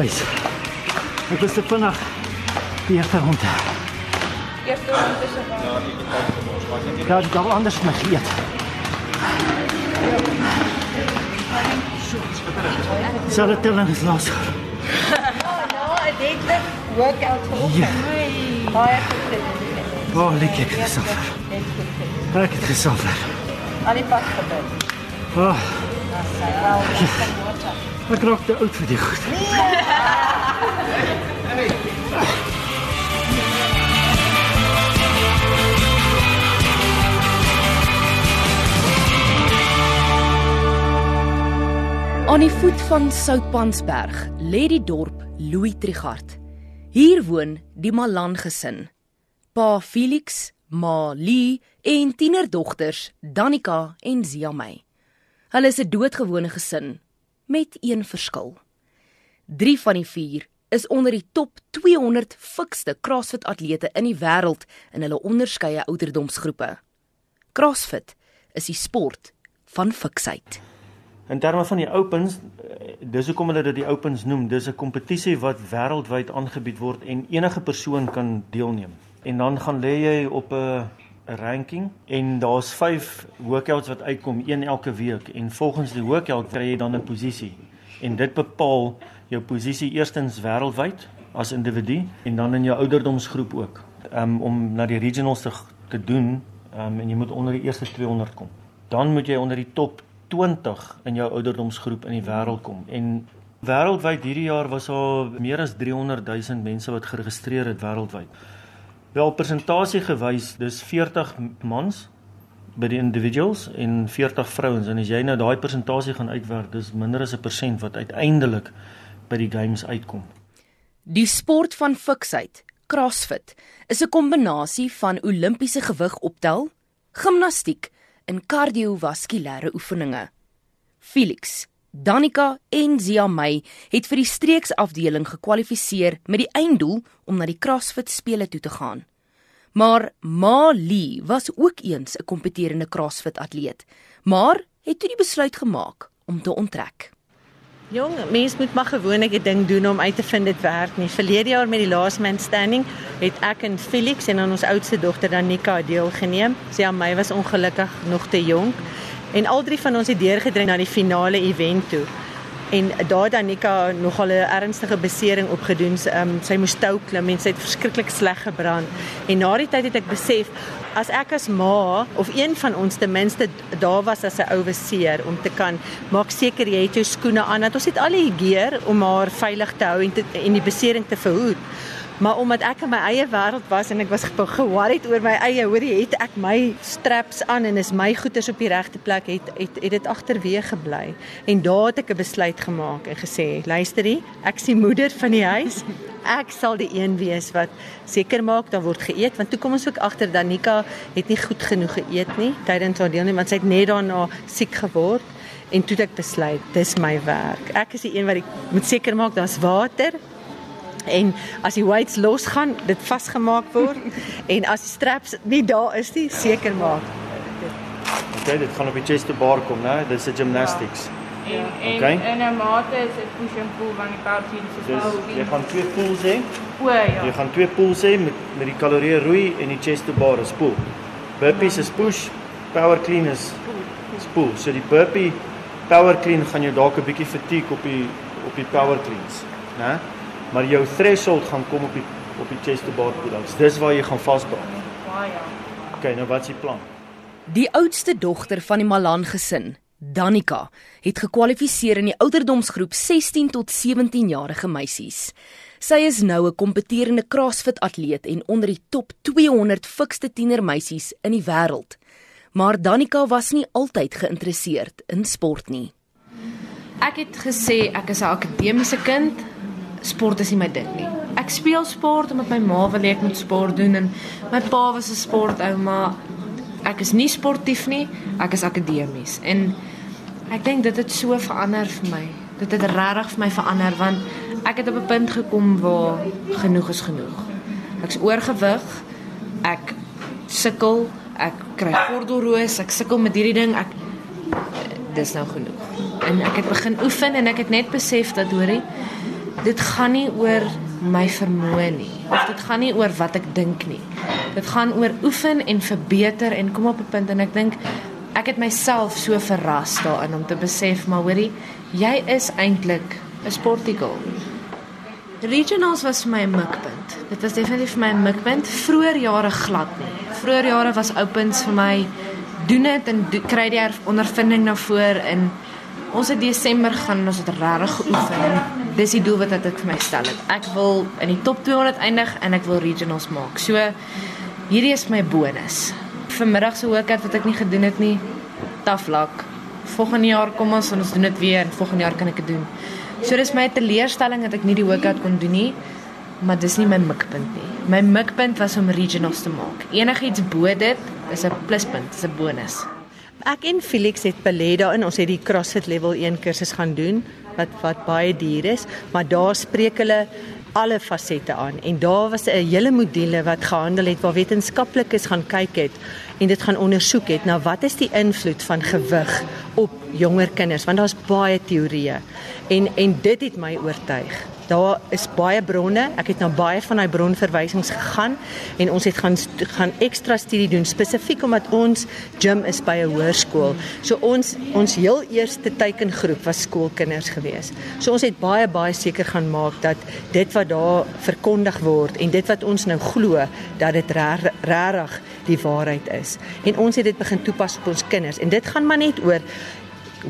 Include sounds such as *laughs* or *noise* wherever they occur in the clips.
Bys. Ek was te vinnig. Die eerste ronde. Eerste ronde se waar. Ja, dit gaan anders my geëet. Sal dit dan is los. *laughs* Ja, ek dink dit workout vir Ja. my. Baie goed. O, oh, lekker gesof. Net goed. Ek het gesof. Al die pas gebeur. O, oh, Wel, kan water. Ek raak te oud vir die goed. Aan die voet van Soutpansberg lê die dorp Louis Trigard. Hier woon die Malan gesin. Pa Felix, ma Lee en tienerdogters Danika en Ziamay. Hulle is 'n doodgewone gesin met een verskil. 3 van die 4 is onder die top 200 fikste CrossFit atlete in die wêreld in hulle onderskeie ouderdomsgroepe. CrossFit is die sport van fiksheid. In terme van die Opens, eh, dis hoekom hulle dit die Opens noem. Dis 'n kompetisie wat wêreldwyd aangebied word en enige persoon kan deelneem. En dan gaan lê jy op 'n ranking en daar's 5 workouts wat uitkom een elke week en volgens die workout kry jy dan 'n posisie. En dit bepaal jou posisie eerstens wêreldwyd as individu en dan in jou ouderdomsgroep ook. Um om na die regionals te te doen, um en jy moet onder die eerste 200 kom. Dan moet jy onder die top 20 in jou ouderdomsgroep in die wêreld kom. En wêreldwyd hierdie jaar was daar meer as 300 000 mense wat geregistreer het wêreldwyd. Wel persentasie gewys, dis 40 mans by die individuals en 40 vrouens en as jy nou daai persentasie gaan uitwerk, dis minder as 'n persent wat uiteindelik by die games uitkom. Die sport van fiksheid, CrossFit, is 'n kombinasie van Olimpiese gewig optel, gimnastiek en kardiovaskulêre oefeninge. Felix, Danika en Zia May het vir die streeksafdeling gekwalifiseer met die einddoel om na die CrossFit spele toe te gaan. Maar Ma Lee was ook eens 'n kompeterende CrossFit atleet, maar het toe die besluit gemaak om te onttrek. Jong, mens moet maar gewoonlik 'n ding doen om uit te vind dit werk nie. Verlede jaar met die last man standing het ek en Felix en ons oudste dogter Danika deelgeneem. Sy aan my was ongelukkig nog te jonk en al drie van ons het deurgedring na die finale event toe. En daar Danika nogal 'n ernstige besering opgedoen. Um, sy moes tou klim en sy het verskriklik sleg gebrand. En na die tyd het ek besef as ek as ma of een van ons ten minste daar was as 'n ouweseer om te kan maak seker jy het jou skoene aan dat ons het al die gear om haar veilig te hou en te, en die besering te verhoed. Maar omdat ek in my eie wêreld was en ek was ge-worried oor my eie, hoorie, het ek my straps aan en is my goeders op die regte plek het het het dit agterweë gebly. En daar het ek 'n besluit gemaak en gesê, luisterie, ek is die moeder van die huis. Ek sal die een wees wat seker maak daar word geëet want toe kom ons ook agter Danika het nie goed genoeg geëet nie tydens haar deelneem want sy het net daarna siek geword en toe het ek besluit dis my werk. Ek is die een wat ek moet seker maak daar's water en as die weights losgaan, dit vasgemaak word *laughs* en as die straps nie daar is nie, seker maak. Okay, dit gaan op die chest to bar kom, né? Dis 'n gymnastics. En en Okay. in 'n mate is dit push and pull van die power so Dus nou. jy gaan twee pulls hê. O ja. Jy gaan twee pulls hê met met die kalorieë roei en die chest to bar is pull. Burpees is push, power clean is is pull. So die burpee power clean gaan jou dalk 'n bietjie fatigue op die op die power cleans, né? Maar jou threshold gaan kom op die op die chest to bar pull-ups. Dis waar jy gaan vasbraak. Baie. Okay, nou wat's die plan? Die oudste dogter van die Malan gesin, Danika, het gekwalifiseer in die ouderdomsgroep 16 tot 17 jarige meisies. Sy is nou 'n kompeterende CrossFit atleet en onder die top 200 fikste tienermeisies in die wêreld. Maar Danika was nie altyd geïnteresseerd in sport nie. Ek het gesê ek is 'n akademiese kind. Sport is nie my ding nie. Ek speel sport omdat my ma wil hê ek moet sport doen en my pa was 'n sportou, maar ek is nie sportief nie, ek is akademies. En ek dink dit het so verander vir my. Dit het regtig vir my verander want ek het op 'n punt gekom waar genoeg is genoeg. Ek's oorgewig. Ek sukkel, ek kry gordelroos, ek sukkel met hierdie ding. Ek dis nou genoeg. En ek het begin oefen en ek het net besef dat hoorie dit gaan nie oor my vermoë nie of dit gaan nie oor wat ek dink nie. Dit gaan oor oefen en verbeter en kom op 'n punt en ek dink ek het myself so verras daarin om te besef maar hoorie, jy is eintlik 'n sportigal. Regionals was vir my 'n mikpunt. Dit was definitief vir my 'n mikpunt. Vroeger jare glad nie. Vroeger jare was opens vir my doen dit en do, kry die ondervinding na voor in ons het Desember gaan ons het regtig geoefen. Dis die doel wat ek vir my stel het. Ek wil in die top 200 eindig en ek wil regionals maak. So hierdie is my bonus. Vanmiddag se workout wat ek nie gedoen het nie. Tough luck. Volgende jaar kom ons en ons doen dit weer en volgende jaar kan ek dit doen. So dis my teleurstelling dat ek nie die workout kon doen nie, maar dis nie my mikpunt nie. My mikpunt was om regionals te maak. Enigiets bo dit is 'n pluspunt, is 'n bonus. Ek en Felix het belê daarin. Ons het die CrossFit level 1 kursus gaan doen wat wat baie duur is, maar daar spreek hulle alle fasette aan. En daar was 'n hele module wat gehandel het waar wetenskaplikes gaan kyk het en dit gaan ondersoek het na wat is die invloed van gewig op jonger kinders want daar's baie teorieë en en dit het my oortuig daar is baie bronne. Ek het na baie van daai bronverwysings gegaan en ons het gaan gaan ekstra studie doen spesifiek omdat ons gym is by 'n hoërskool. So ons ons heel eerste teikengroep was skoolkinders gewees. So ons het baie baie seker gaan maak dat dit wat daar verkondig word en dit wat ons nou glo dat dit regtig die waarheid is. En ons het dit begin toepas op ons kinders en dit gaan maar net oor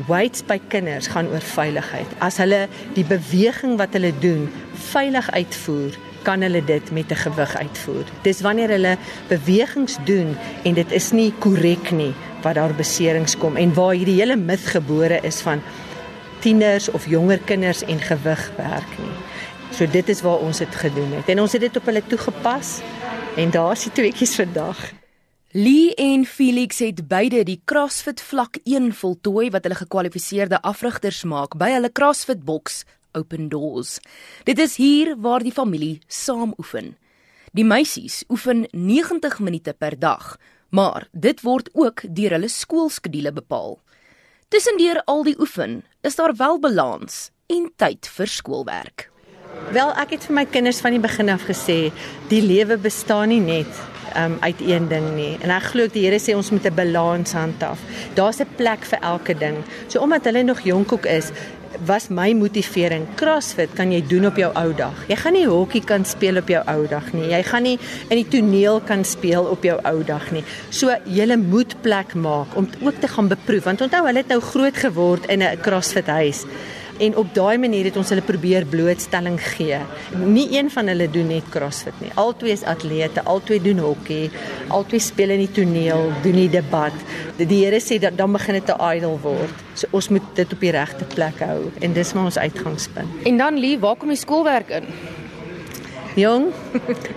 weights by kinders gaan oor veiligheid. As hulle die beweging wat hulle doen veilig uitvoer, kan hulle dit met 'n gewig uitvoer. Dis wanneer hulle bewegings doen en dit is nie korrek nie wat daar beserings kom en waar hierdie hele mit gebore is van tieners of jonger kinders en gewig werk nie. So dit is waar ons dit gedoen het en ons het dit op hulle toegepas en daar is die tweeetjies vandag. Lee en Felix het beide die CrossFit vlak 1 voltooi wat hulle gekwalifiseerde afrigters maak by hulle CrossFit boks Open Doors. Dit is hier waar die familie saam oefen. Die meisies oefen 90 minute per dag, maar dit word ook deur hulle skoolskedule bepaal. Tussendeur al die oefen, is daar wel balans en tyd vir skoolwerk. Wel, ek het vir my kinders van die begin af gesê, die lewe bestaan nie net um, uit een ding nie. En ek glo die Here sê ons moet 'n balans handhaaf. Daar's 'n plek vir elke ding. So omdat hulle nog jonkok is, was my motivering CrossFit kan jy doen op jou ou dag. Jy gaan nie hokkie kan speel op jou ou dag nie. Jy gaan nie in die toneel kan speel op jou ou dag nie. So jy moet plek maak om ook te gaan beproef want onthou hulle het nou groot geword in 'n CrossFit huis en op daai manier het ons hulle probeer blootstelling gee. Nie een van hulle doen net CrossFit nie. Albei is atlete, albei doen hokkie, albei speel in die toneel, doen die debat. Die Here sê dat dan begin dit 'n idol word. So ons moet dit op die regte plek hou en dis maar ons uitgangspunt. En dan Lee, waar kom die skoolwerk in? Jong,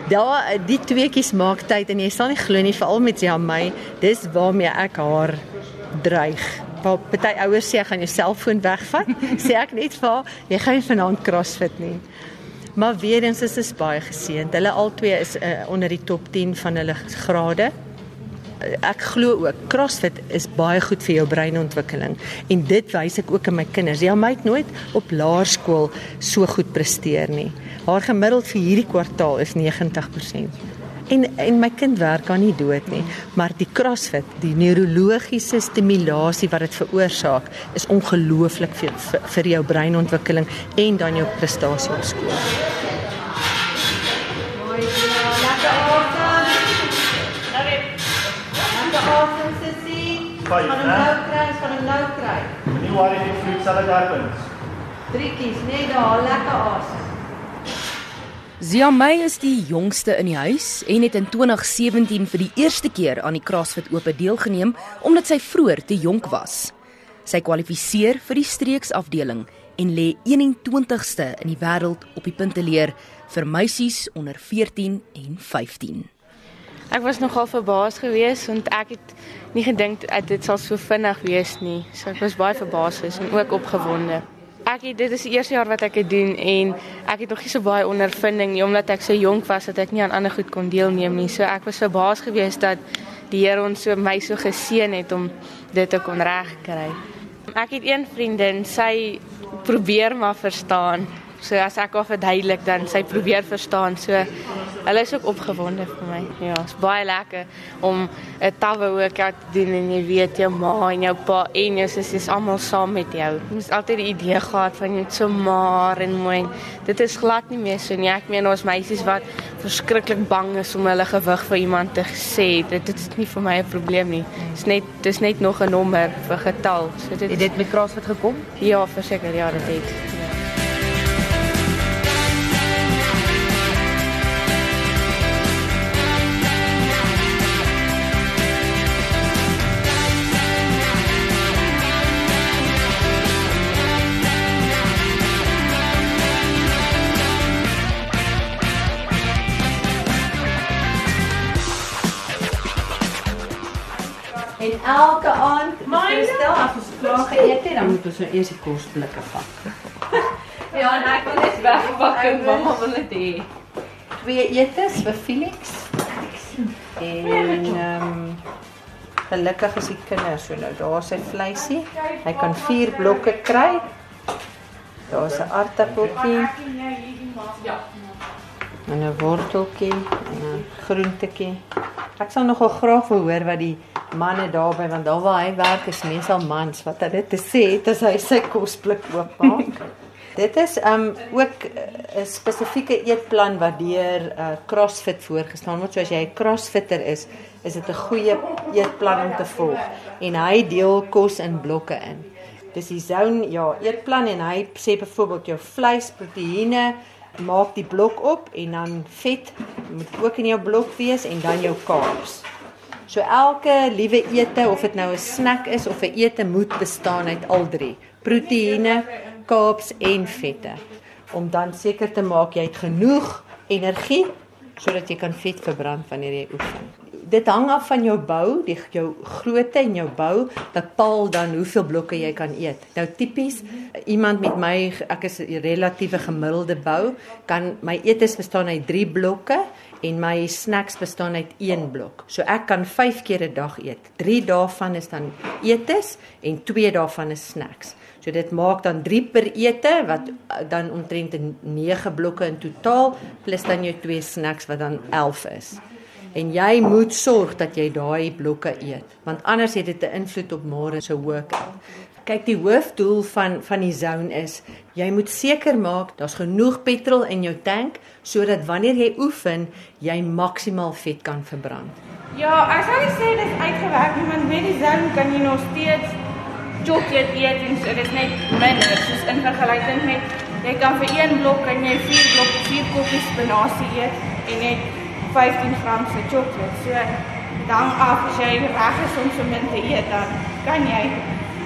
daar die tweeetjies maak tyd en jy sal nie glo nie veral met my. Dis waarmee ek haar dreig waar party ouers sê gaan jou selfoon wegvat, *laughs* sê ek net vir jy gaan nie vanaand CrossFit nie. Maar weer eens is dit baie geseënd. Hulle albei is uh, onder die top 10 van hulle grade. Ek glo ook CrossFit is baie goed vir jou breinontwikkeling en dit wys ek ook aan my kinders. Ja, my het nooit op laerskool so goed presteer nie. Haar gemiddeld vir hierdie kwartaal is 90%. En en my kind werk aan nie dood nie, maar die CrossFit, die neurologiese stimulasie wat dit veroorsaak, is ongelooflik vir, vir vir jou breinontwikkeling en dan jou prestasie op skool. Van 'n nou kry, van 'n nou kry. Nie worry nie, vloed sal dit happen. Driekies, nee, daar lekker asem. Ziamay is die jongste in die huis en het in 2017 vir die eerste keer aan die CrossFit Ope deelgeneem omdat sy vroeër te jonk was. Sy kwalifiseer vir die streeksafdeling en lê 21ste in die wêreld op die punteleer vir meisies onder 14 en 15. Ek was nogal verbaas geweest want ek het nie gedink dit sal so vinnig wees nie. So ek was baie verbaas en ook opgewonde ek het dit is die eerste jaar wat ek dit doen en ek het nog nie so baie ondervinding nie omdat ek so jonk was dat ek nie aan ander goed kon deelneem nie. So ek was verbaas geweest dat die Here ons so my so geseën het om dit te kon regkry. Ek het een vriendin, sy probeer maar verstaan. So as ek haar verduidelik dan sy probeer verstaan. So hulle is ook opgewonde vir my. Ja, is baie lekker om 'n tawe ook uit te doen en jy weet jou ma en jou pa en jou sussie is almal saam met jou. Jy moes altyd die idee gehad van jy so maar en mooi. Dit is glad nie meer so nie. Ek meen ons meisies wat verskriklik bang is om hulle gewig vir iemand te sê. Dit, dit is nie vir my 'n probleem nie. Is net dis net nog 'n nommer vir getal. So dit Het dit met CrossFit gekom? Ja, verseker ja, dit het. Elke aand, maar stel as ons klaar geëet het, dan moet ons nou eers die kosblikke vat. *laughs* Ja, en ek wil net wegpak en mamma wil dit hê. Twee etes vir Felix. En ehm um, gelukkig is die kinders so nou daar sy vleisie. Hy kan 4 blokke kry. Daar's 'n aartappeltjie. En 'n worteltjie en 'n groentetjie. Ek sal nogal graag wil hoor wat die manne daarby want daar waar hy werk is meestal mans wat hulle te sê het as hy sy kosblik oopmaak. *laughs* Dit is um ook uh, 'n spesifieke eetplan wat deur uh, CrossFit voorgestaan word. So as jy 'n CrossFitter is, is dit 'n goeie eetplan om te volg. En hy deel kos in blokke in. Dis die zone ja, eetplan en hy sê byvoorbeeld jou vleis, proteïene, maak die blok op en dan vet moet ook in jou blok wees en dan jou carbs. So elke liewe ete of dit nou 'n snack is of 'n ete moet bestaan uit al drie: proteïene, carbs en vette. Om dan seker te maak jy het genoeg energie sodat jy kan vet verbrand wanneer jy oefen. Dit hang af van jou bou, die jou grootte en jou bou bepaal dan hoeveel blokke jy kan eet. Nou tipies iemand met my ek is 'n relatiewe gemiddelde bou, kan my etes bestaan uit 3 blokke en my snacks bestaan uit 1 blok. So ek kan 5 keer 'n dag eet. 3 daarvan is dan etes en 2 daarvan is snacks. So dit maak dan 3 per ete wat uh, dan omtrent 9 blokke in totaal plus dan jou 2 snacks wat dan 11 is. En jy moet sorg dat jy daai blokke eet, want anders het dit 'n invloed op môre se workout. Kyk, die hoofdoel van van die zone is jy moet seker maak daar's genoeg petrol in jou tank sodat wanneer jy oefen, jy maksimaal vet kan verbrand. Ja, ek sou nie sê dit is uitgewerk nie, want met die zone kan jy nog steeds chocolate eet en so, dit is net minder soos in vergelyking met jy kan vir een blok kan jy 4 blok 4 koppies spinasie eet en net 15 gram se chocolate. So dan af as jy reg is om so min te eet dan kan jy.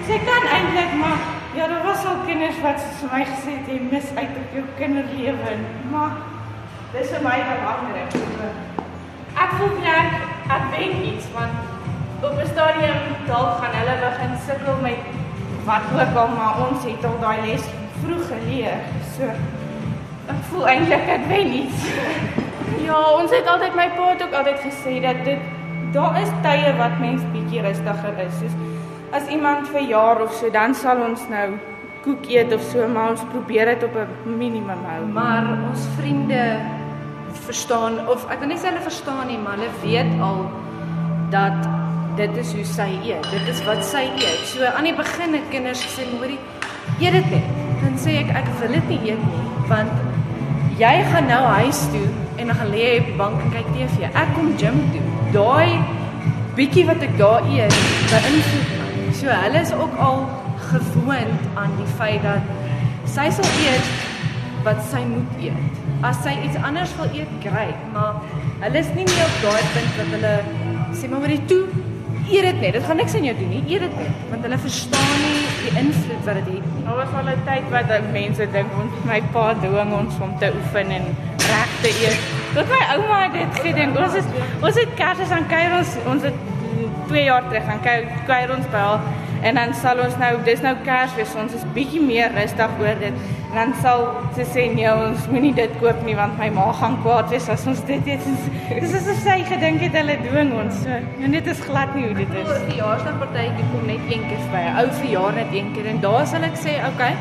Sy kan eintlik maar ja, daar was al kinders wat vir my gesê het jy mis uit op jou kinderlewe, maar dis vir my belangrik. Ek voel net ek weet iets want op 'n stadium dalk gaan hulle begin sukkel met wat ook al maar ons het al daai les vroeg geleer. So ek voel eintlik ek weet iets. *laughs* ja, ons het altyd my pa het ook altyd gesê dat dit daar is tye wat mens bietjie rustiger is. Soos as iemand verjaar of so, dan sal ons nou koek eet of so, maar ons probeer dit op 'n minimum hou. Maar ons vriende verstaan of ek wil nie sê hulle verstaan nie, maar hulle weet al dat dit is hoe sy eet. Dit is wat sy eet. So aan die begin het kinders gesê, "Hoorie, eet dit net." Dan sê ek, "Ek wil dit nie eet nie, want jy gaan nou huis toe en dan gaan lê op die bank en kyk TV. Ek kom gym toe. Daai bietjie wat ek daar eet, beïnvloed my. So hulle is ook al gewoond aan die feit dat sy sal eet wat sy moet eet. As sy iets anders wil eet, great, maar hulle is nie meer op daai punt wat hulle sê maar maar toe eet dit net. Dit gaan niks aan jou doen nie. Eet dit net want hulle verstaan nie die invloed wat dit het nie. Daar was al 'n tyd wat mense dink ons my pa dwing ons om te oefen en reg te eet. Tot my ouma het dit gedink. Ons is ons het Kersfees aan kuier ons ons het 2 jaar terug gaan kuier, kuier ons by haar en dan sal ons nou dis nou Kersfees ons is bietjie meer rustig oor dit. Dan sal sy sê nee ons moenie dit koop nie want my ma gaan kwaad wees as ons dit eet. Dis is asof sy gedink het hulle dwing ons. So, en dit is glad nie hoe dit is. Ons verjaarsdagpartytjie kom net een keer by. 'n Ou verjaar net een keer en daar sal ek sê, okay,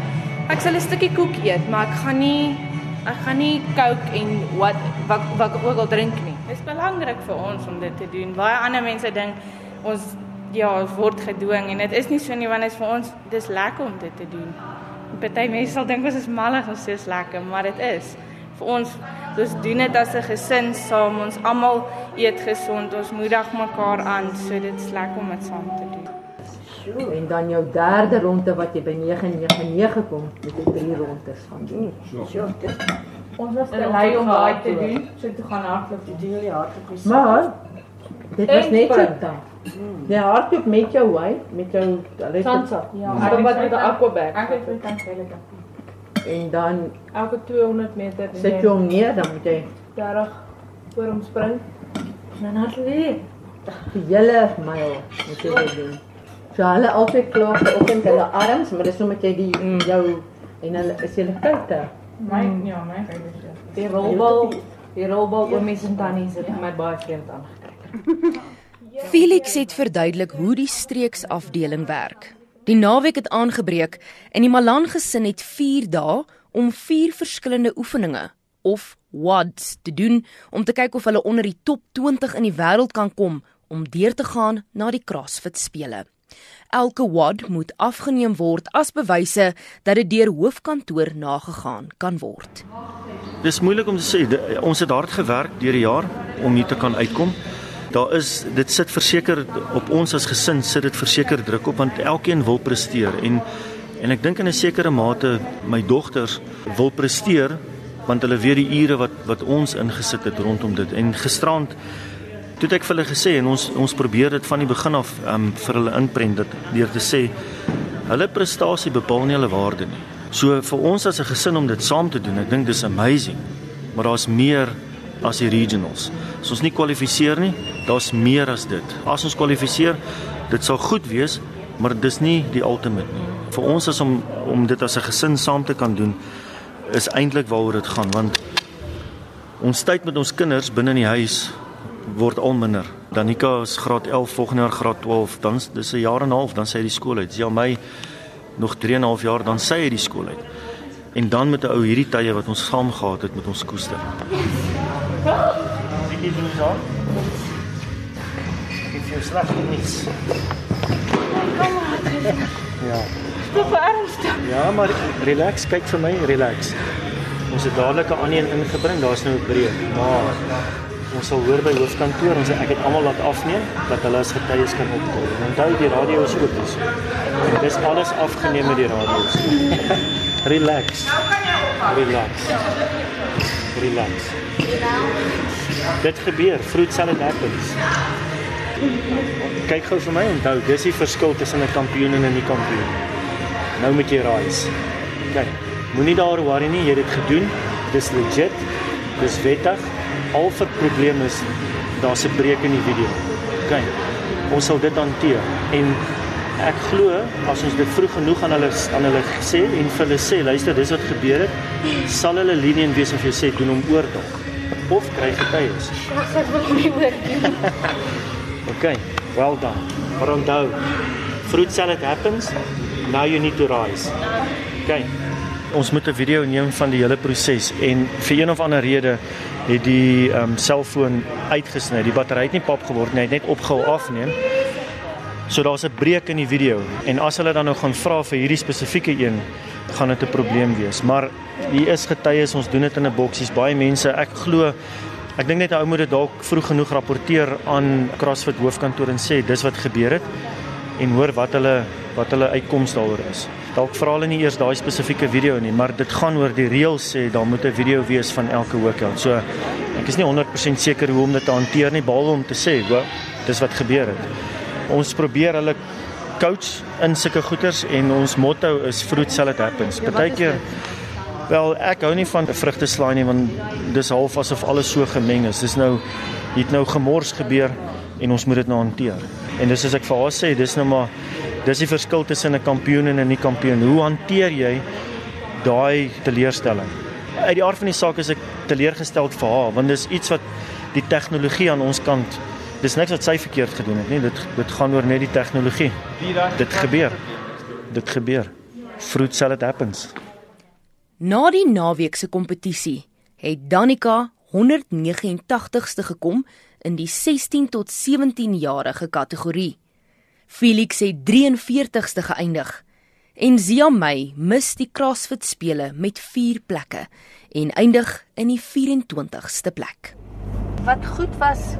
Ek sal 'n stukkie koek eet, maar ek gaan nie ek gaan nie Coke en wat wat wat ook al drink nie. Dit is belangrik vir ons om dit te doen. Baie ander mense dink ons ja, ons word gedwing en dit is nie so nie want dit is vir ons dis lekker om dit te doen. Party mense sal dink ons is mallig of soos lekker, maar dit is vir ons ons doen dit as 'n gesin saam. Ons almal eet gesond. Ons moedig mekaar aan, so dit is lekker om dit saam te doen. En dan jou derde ronde wat jy by 999 kom, met jy drie rondes gaan doen. Ons was te lui om daai te doen, so toe gaan hardloop die deel die hardloop. Maar dit was net so dan. Ja, hardloop met jou wy, met jou hulle het- Sansa. Ja, het wat met 'n aquabag. Ek het vir kan sê en dan Elke 200 meter sit jy hom neer, dan moet jy 30 voor hom spring. dan hardloop. Die hele myl moet jy dit doen. So hulle altyd kla vir oggend hulle arms, maar dis omdat jy die jou en hulle is hulle koute. My ja, my favorite. Die rolbal, die rolbal oomies en tannies het my baie vreemd aangekyk. *laughs* Felix het verduidelik hoe die streeksafdeling werk. Die naweek het aangebreek en die Malan gesin het 4 dae om 4 verskillende oefeninge of WODs te doen om te kyk of hulle onder die top 20 in die wêreld kan kom om deur te gaan na die CrossFit spele. Elke WOD moet afgeneem word as bewyse dat dit deur hoofkantoor nagegaan kan word. Dis moeilik om te sê. Ons het hard gewerk deur die jaar om hier te kan uitkom. Daar is dit sit verseker op ons as gesin sit dit verseker druk op want elkeen wil presteer en en ek dink in 'n sekere mate my dogters wil presteer want hulle weet die ure wat wat ons ingesit het rondom dit en gisterand toe ek vir hulle gesê en ons ons probeer dit van die begin af um, vir hulle inprent dit deur te sê hulle prestasie bepaal nie hulle waarde nie. So vir ons as 'n gesin om dit saam te doen, ek dink dis amazing. Maar daar's meer as die regionals. As ons nie kwalifiseer nie, daar's meer as dit. As ons kwalifiseer, dit sal goed wees, maar dis nie die ultimate nie. Vir ons is om om dit as 'n gesin saam te kan doen is eintlik waaroor dit gaan want ons tyd met ons kinders binne in die huis word al minder. Danika is graad 11, volgende jaar graad 12, dan is- dis 'n jaar en 'n half dan sy die skool uit. Ja, my nog 3 en 'n half jaar dan sy uit die skool uit. En dan met 'n ou hierdie tye wat ons saam gehad het met ons koester. Bietjie doen ons aan. Ek het slag niks. Ja. Stop ernstig. Ja, maar relax, kyk vir my, relax. Ons het dadelik 'n ander een ingebring, daar's nou 'n breek. Maar ons sal hoor by hoofkantoor, ons ek het almal laat afneem dat hulle as getuies kan opkom. En onthou die radio is oop is. Dis alles afgeneem met die radio. *laughs* relax. Relax. Relax. Dit gebeur, fruit salad happens. Kyk gou vir my, onthou, dis die verskil tussen 'n kampioen en 'n nie kampioen. Nou moet jy rise. Kyk, moenie daar worry nie, jy het dit gedoen. Dis legit. Dis wettig. Al vir probleem is daar's 'n breek in die video. Kyk, ons sal dit hanteer en ek glo as ons dit vroeg genoeg aan hulle aan hulle sê en vir hulle sê, luister, dis wat gebeur het, sal hulle lenient wees of jy sê doen hom oortog of kry getuies. Ek wil nie hoor doen. *laughs* Okay, well done. Maar onthou, fruit salad happens, now you need to rise. Okay. Ons moet 'n video neem van die hele proses en vir een of ander rede het die ehm um, selfoon uitgesny. Die battery het nie pap geword nie, hy het net opgehou afneem. So daar's 'n breek in die video en as hulle dan nou gaan vra vir hierdie spesifieke een, gaan dit 'n probleem wees. Maar hier is getuies, ons doen dit in 'n boksies. Baie mense, ek glo ek dink net 'n ou moet dit dalk vroeg genoeg rapporteer aan CrossFit hoofkantoor en sê dis wat gebeur het en hoor wat hulle wat hulle uitkoms daaroor is. Dalk vra hulle nie eers daai spesifieke video nie, maar dit gaan oor die reëls sê daar moet 'n video wees van elke workout. So ek is nie 100% seker hoe om dit te hanteer nie, behalwe om te sê, "Wel, dis wat gebeur het." Ons probeer hulle coach in sulke goeters en ons motto is fruit salad happens. Partykeer wel ek hou nie van vrugteslaai nie want dis half asof alles so gemeng is. Dis nou het nou gemors gebeur en ons moet dit nou hanteer. En dis as ek vir haar sê, dis nou maar dis die verskil tussen 'n kampioen en 'n nie kampioen. Hoe hanteer jy daai teleurstelling? Uit die aard van die saak is ek teleurgesteld vir haar want dis iets wat die tegnologie aan ons kant dis niks wat sy verkeerd gedoen het nie. Dit dit gaan oor net die tegnologie. Dit gebeur. Dit gebeur. Fruit salad happens. Na die naweek se kompetisie het Danica 189ste gekom in die 16 tot 17 jarige kategorie. Felix het 43ste geëindig en Zia May mis die CrossFit spele met 4 plekke en eindig in die 24ste plek. Wat goed was,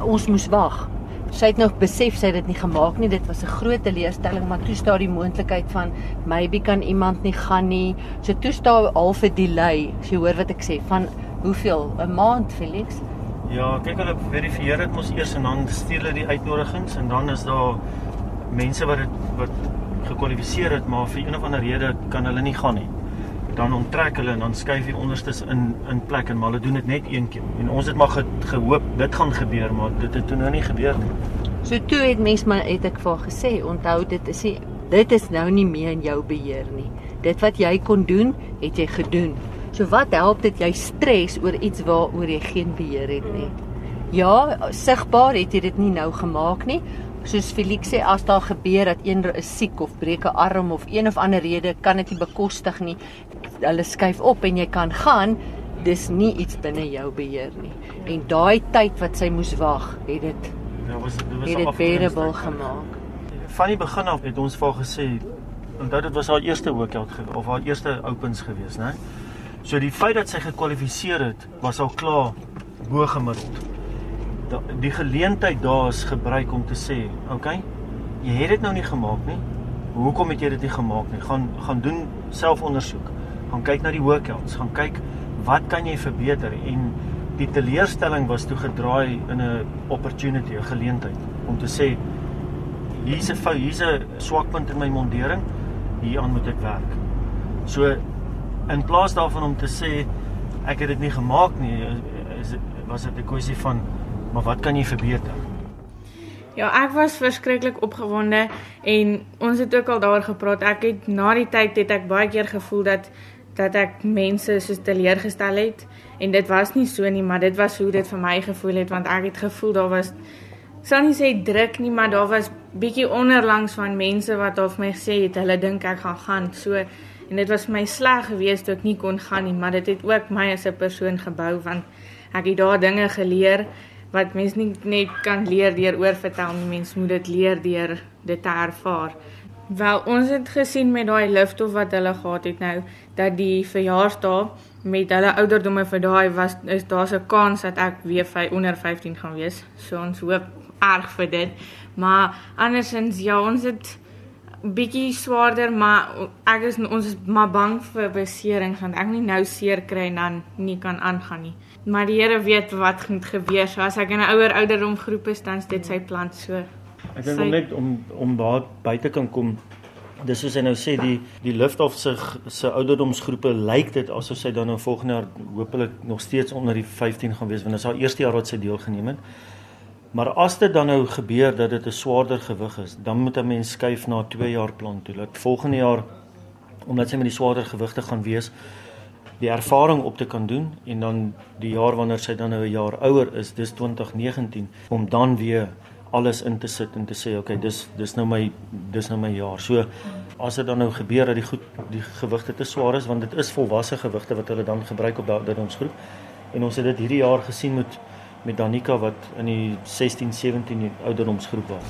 ons moes wag. Sy het nog besef sy het dit nie gemaak nie. Dit was 'n groot teleurstelling, maar toe staan die moontlikheid van maybe kan iemand nie gaan nie. So toe staan half 'n delay. As jy hoor wat ek sê, van hoeveel? 'n Maand, Felix? Ja, kyk hulle verifieer dit mos eers en dan stuur hulle die uitnodigings en dan is daar mense wat dit wat gekwalifiseer het, maar vir een of ander rede kan hulle nie gaan nie. Dan onttrek hulle en dan skuif die onderstes in in plek en maar hulle doen dit net een keer. En ons het maar ge, gehoop dit gaan gebeur, maar dit het toe nou nie gebeur nie. So toe het mens maar het ek vir gesê, onthou dit is nie dit is nou nie meer in jou beheer nie. Dit wat jy kon doen, het jy gedoen. So wat help dit jy stres oor iets waaroor jy geen beheer het nie? Ja, sigbaar het jy dit nie nou gemaak nie. Soos Felix sê as daar gebeur dat een is siek of breek 'n arm of een of ander rede kan dit nie bekostig nie. Hulle skuif op en jy kan gaan. Dis nie iets binne jou beheer nie. En daai tyd wat sy moes wag, het dit Ja, was dit was het bearable gemaak. Van die begin af het ons vir haar gesê onthou dit was haar eerste workout of haar eerste opens gewees, né? So die feit dat sy gekwalifiseer het, was al klaar bo gemiddeld. Die geleentheid daar is gebruik om te sê, "Oké, okay, jy het dit nou nie gemaak nie. Hoekom het jy dit nie gemaak nie? Gaan gaan doen selfondersoek. Gaan kyk na die workouts, gaan kyk wat kan jy verbeter en die teleurstelling was toe gedraai in 'n opportunity, 'n geleentheid om te sê hier's 'n fout, hier's 'n swakpunt in my mondering, hieraan moet ek werk. So in plaas daarvan om te sê ek het dit nie gemaak nie, is was dit 'n kwessie van maar wat kan jy verbeter? Ja, ek was verskriklik opgewonde en ons het ook al daaroor gepraat. Ek het na die tyd het ek baie keer gevoel dat dat ek mense soos teleurgestel het en dit was nie so nie, maar dit was hoe dit vir my gevoel het want ek het gevoel daar was sal nie sê druk nie, maar daar was bietjie onderlangs van mense wat al vir my gesê het hulle dink ek gaan gaan. So en dit was vir my sleg geweest dat ek nie kon gaan nie, maar dit het ook my as 'n persoon gebou want ek het daar dinge geleer wat mens nie net kan leer deur oorvertel nie, mens moet dit leer deur dit te ervaar. Wel, ons het gesien met daai liftoff wat hulle gehad het nou dat die verjaarsdag met hulle ouderdomme vir daai was is daar's 'n kans dat ek weer vir onder 15 gaan wees. So ons hoop erg vir dit. Maar andersins ja, ons het bietjie swaarder, maar ek is ons is maar bang vir beserings want ek nie nou seer kry en dan nie kan aangaan nie. Maar die Here weet wat gaan gebeur. So as ek in 'n ouer ouderdom groep is, dan is dit sy plan so. Ek dink net om om daar buite kan kom dis soos hy nou sê die die liftoff se se ouderdomsgroepe lyk dit asof sy dan nou volgende jaar hopelik nog steeds onder die 15 gaan wees want dit is haar eerste jaar wat sy deelgeneem het. Maar as dit dan nou gebeur dat dit 'n swaarder gewig is, dan moet 'n mens skuif na 'n 2 jaar plan toe. Dat volgende jaar omdat sy met die swaarder gewigte gaan wees, die ervaring op te kan doen en dan die jaar wanneer sy dan nou 'n jaar ouer is, dis 2019 om dan weer alles in te sit en te sê okay, dis dis nou my dis nou my jaar. So as dit dan nou gebeur dat die goed die gewigte te swaar is want dit is volwasse gewigte wat hulle dan gebruik op daardie ons groep. En ons het dit hierdie jaar gesien met met Danika wat in die 16 17 ouderdomsgroep was.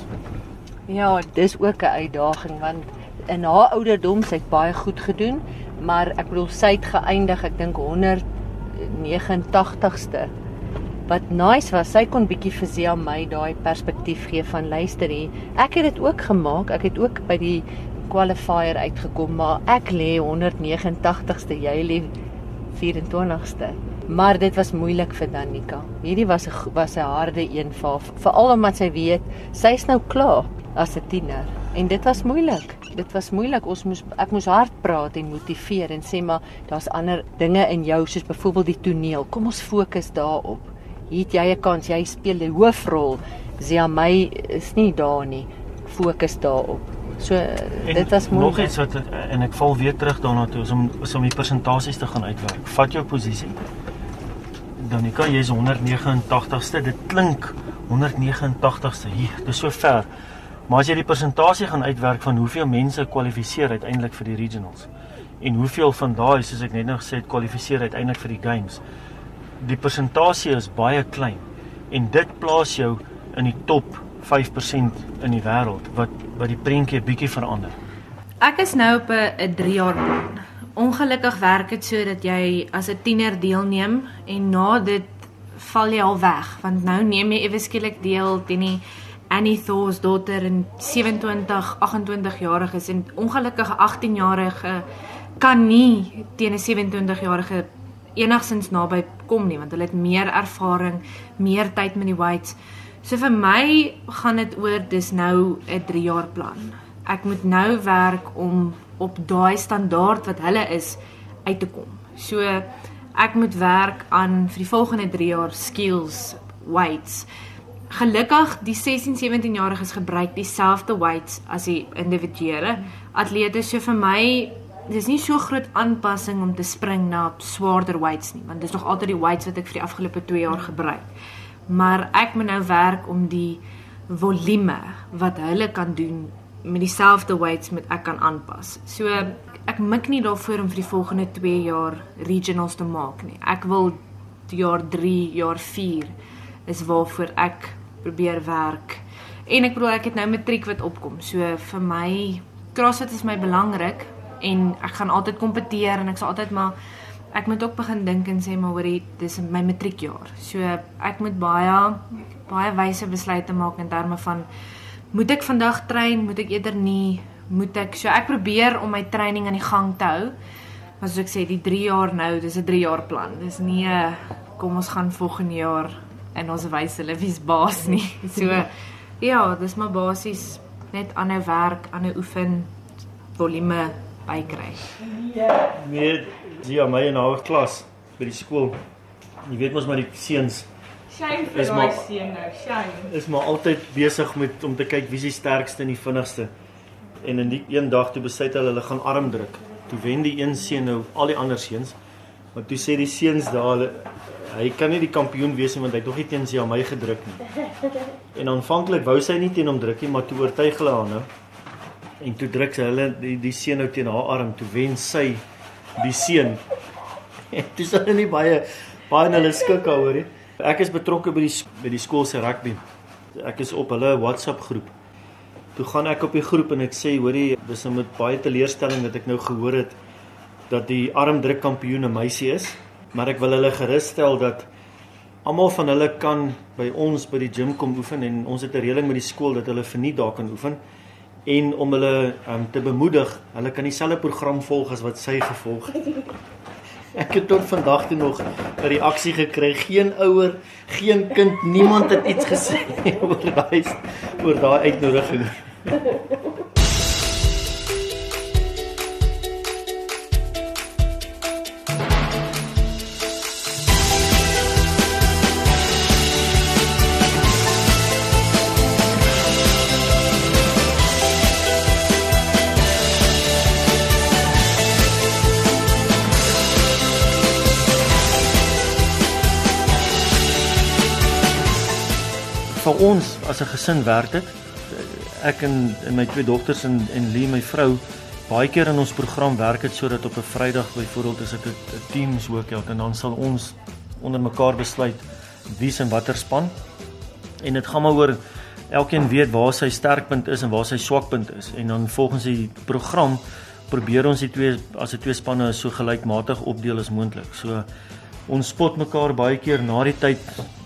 Ja, dis ook 'n uitdaging want in haar ouderdom sy het baie goed gedoen, maar ek bedoel sy het geëindig ek dink 189ste. Wat nice was, sy kon bietjie vir Zia my daai perspektief gee van luister hier. Ek het dit ook gemaak. Ek het ook by die qualifier uitgekom, maar ek lê 189ste, jy lê 24ste. Maar dit was moeilik vir Danika. Hierdie was 'n was 'n harde een vir veral omdat sy weet sy's nou klaar as 'n tiener en dit was moeilik. Dit was moeilik. Ons moes ek moes hard praat en motiveer en sê maar daar's ander dinge in jou soos byvoorbeeld die toneel. Kom ons fokus daarop. Hier het jy 'n kans. Jy speel die hoofrol. Zia my is nie daar nie. Fokus daarop. So en dit was moeilik. Nog iets wat en ek val weer terug daarna toe om om die persentasies te gaan uitwerk. Vat jou posisie. Danika, jy's 189ste. Dit klink 189ste. Hier, dis so ver. Maar as jy die persentasie gaan uitwerk van hoeveel mense kwalifiseer uiteindelik vir die regionals en hoeveel van daai soos ek net nou gesê het kwalifiseer uiteindelik vir die games. Die persentasie is baie klein en dit plaas jou in die top 5% in die wêreld wat wat die prentjie bietjie verander. Ek is nou op 'n 3 jaar plan. Ongelukkig werk dit so dat jy as 'n tiener deelneem en na dit val jy al weg want nou neem jy ewe skielik deel teen die Annie Thor's dogter en 27, 28 jariges en ongelukkige 18 jarige kan nie teen 'n 27 jarige enigsins naby kom nie want hulle het meer ervaring, meer tyd met die weights. So vir my gaan dit oor dis nou 'n 3 jaar plan. Ek moet nou werk om op daai standaard wat hulle is uit te kom. So ek moet werk aan vir die volgende 3 jaar skills weights. Gelukkig die 16 17 jariges gebruik dieselfde weights as die individuele atlete. So vir my dis nie so groot aanpassing om te spring na swaarder weights nie, want dis nog altyd die weights wat ek vir die afgelope 2 jaar gebruik. Maar ek moet nou werk om die volume wat hulle kan doen met dieselfde weights moet ek kan aanpas. So ek mik nie daarvoor om vir die volgende 2 jaar regionals te maak nie. Ek wil jaar 3, jaar 4 is waarvoor ek probeer werk. En ek bedoel ek het nou matriek wat opkom. So vir my CrossFit is my belangrik en ek gaan altyd kompeteer en ek sal altyd maar ek moet ook begin dink en sê maar hoorie dis my matriekjaar. So ek moet baie baie wyse besluite maak in terme van moet ek vandag train, moet ek eerder nie, moet ek so ek probeer om my training aan die gang te hou. Maar soos ek sê, die 3 jaar nou, dis 'n 3 jaar plan. Dis nie 'n kom ons gaan volgende jaar en ons wys hulle wie's baas nie. So ja, dis maar basies net aanhou werk, aanhou oefen, volume bykry. Nee, jy ja, my in haar klas by die skool. Jy weet mos maar die seuns Shame vir Is daai maar- seun nou, shame. is maar altyd besig met om te kyk wie is die sterkste en die vinnigste. En in die een dag toe besluit hulle hulle gaan arm druk. Toe wen die een seun nou al die ander seuns. Maar toe sê die seuns daar hulle hy kan nie die kampioen wees nie want hy het nog nie teen sy aan my gedruk nie. *laughs* En aanvanklik wou sy nie teen hom druk nie, maar toe oortuig hulle haar nou. En toe druk sy hulle die die seun nou teen haar arm, toe wen sy die seun. *laughs* En dis hulle nie baie baie hulle skik daaroor nie. Ek is betrokke by die by die skool se rugby. Ek is op hulle WhatsApp groep. Toe gaan ek op die groep en ek sê, hoorie, dis nou met baie teleurstelling dat ek nou gehoor het dat die armdruk kampioen 'n meisie is, maar ek wil hulle gerus stel dat almal van hulle kan by ons by die gym kom oefen en ons het 'n reëling met die skool dat hulle verniet daar kan oefen en om hulle um, te bemoedig, hulle kan dieselfde program volg as wat sy gevolg het. *laughs* Ek het tot vandag toe nog 'n reaksie gekry. Geen ouer, geen kind, niemand het iets gesê *laughs* oor daai oor daai uitnodiging. Ons as 'n gesin werk dit. Ek en, en my twee dogters en en Lee my vrou baie keer in ons program werk dit sodat op 'n Vrydag byvoorbeeld as ek 'n teams workout en dan sal ons onder mekaar besluit wie's in watter span. En dit gaan maar oor elkeen weet waar sy sterkpunt is en waar sy swakpunt is en dan volgens die program probeer ons die twee as 'n twee spanne so gelykmatig opdeel as moontlik. So ons spot mekaar baie keer na die tyd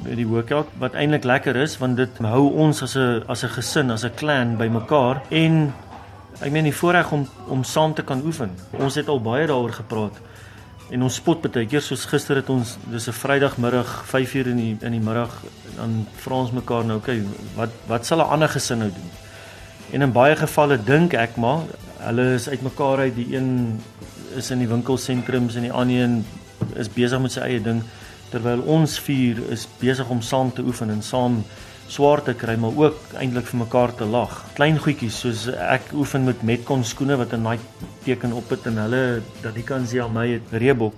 by die workout wat eintlik lekker is want dit hou ons as 'n as 'n gesin, as 'n clan bymekaar en ek meen die voorreg om om saam te kan oefen. Ons het al baie daaroor gepraat. En ons spot baie keer soos gister het ons dis 'n Vrydagmiddag 5uur in die in die middag dan vra ons mekaar nou okay, wat wat sal 'n ander gesin nou doen? En in baie gevalle dink ek maar hulle is uitmekaar uit die een is in die winkelsentrums en die ander een is besig met sy eie ding terwyl ons vier is besig om saam te oefen en saam swaar te kry maar ook eintlik vir mekaar te lag. Klein goedjies soos ek oefen met Metcon skoene wat 'n Nike teken op het en hulle dat die kan aan my het Reebok.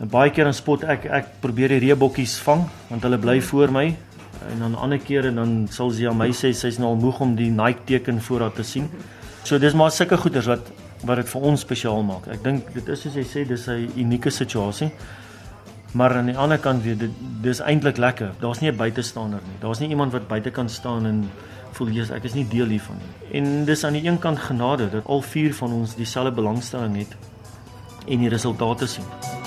En baie keer dan spot ek ek probeer die Reebokkies vang want hulle bly voor my en dan ander kere dan sal sy aan my sê sy's nou al moeg om die Nike teken voor haar te sien. So dis maar sulke goeders wat wat dit vir ons spesiaal maak. Ek dink dit is soos jy sê dis 'n unieke situasie. Maar aan die ander kant weer dit dis eintlik lekker. Daar's nie 'n buitestander nie. Daar's nie iemand wat buite kan staan en voel jy's ek is nie deel hiervan nie. En dis aan die een kant genade dat al vier van ons dieselfde belangstelling het en die resultate sien.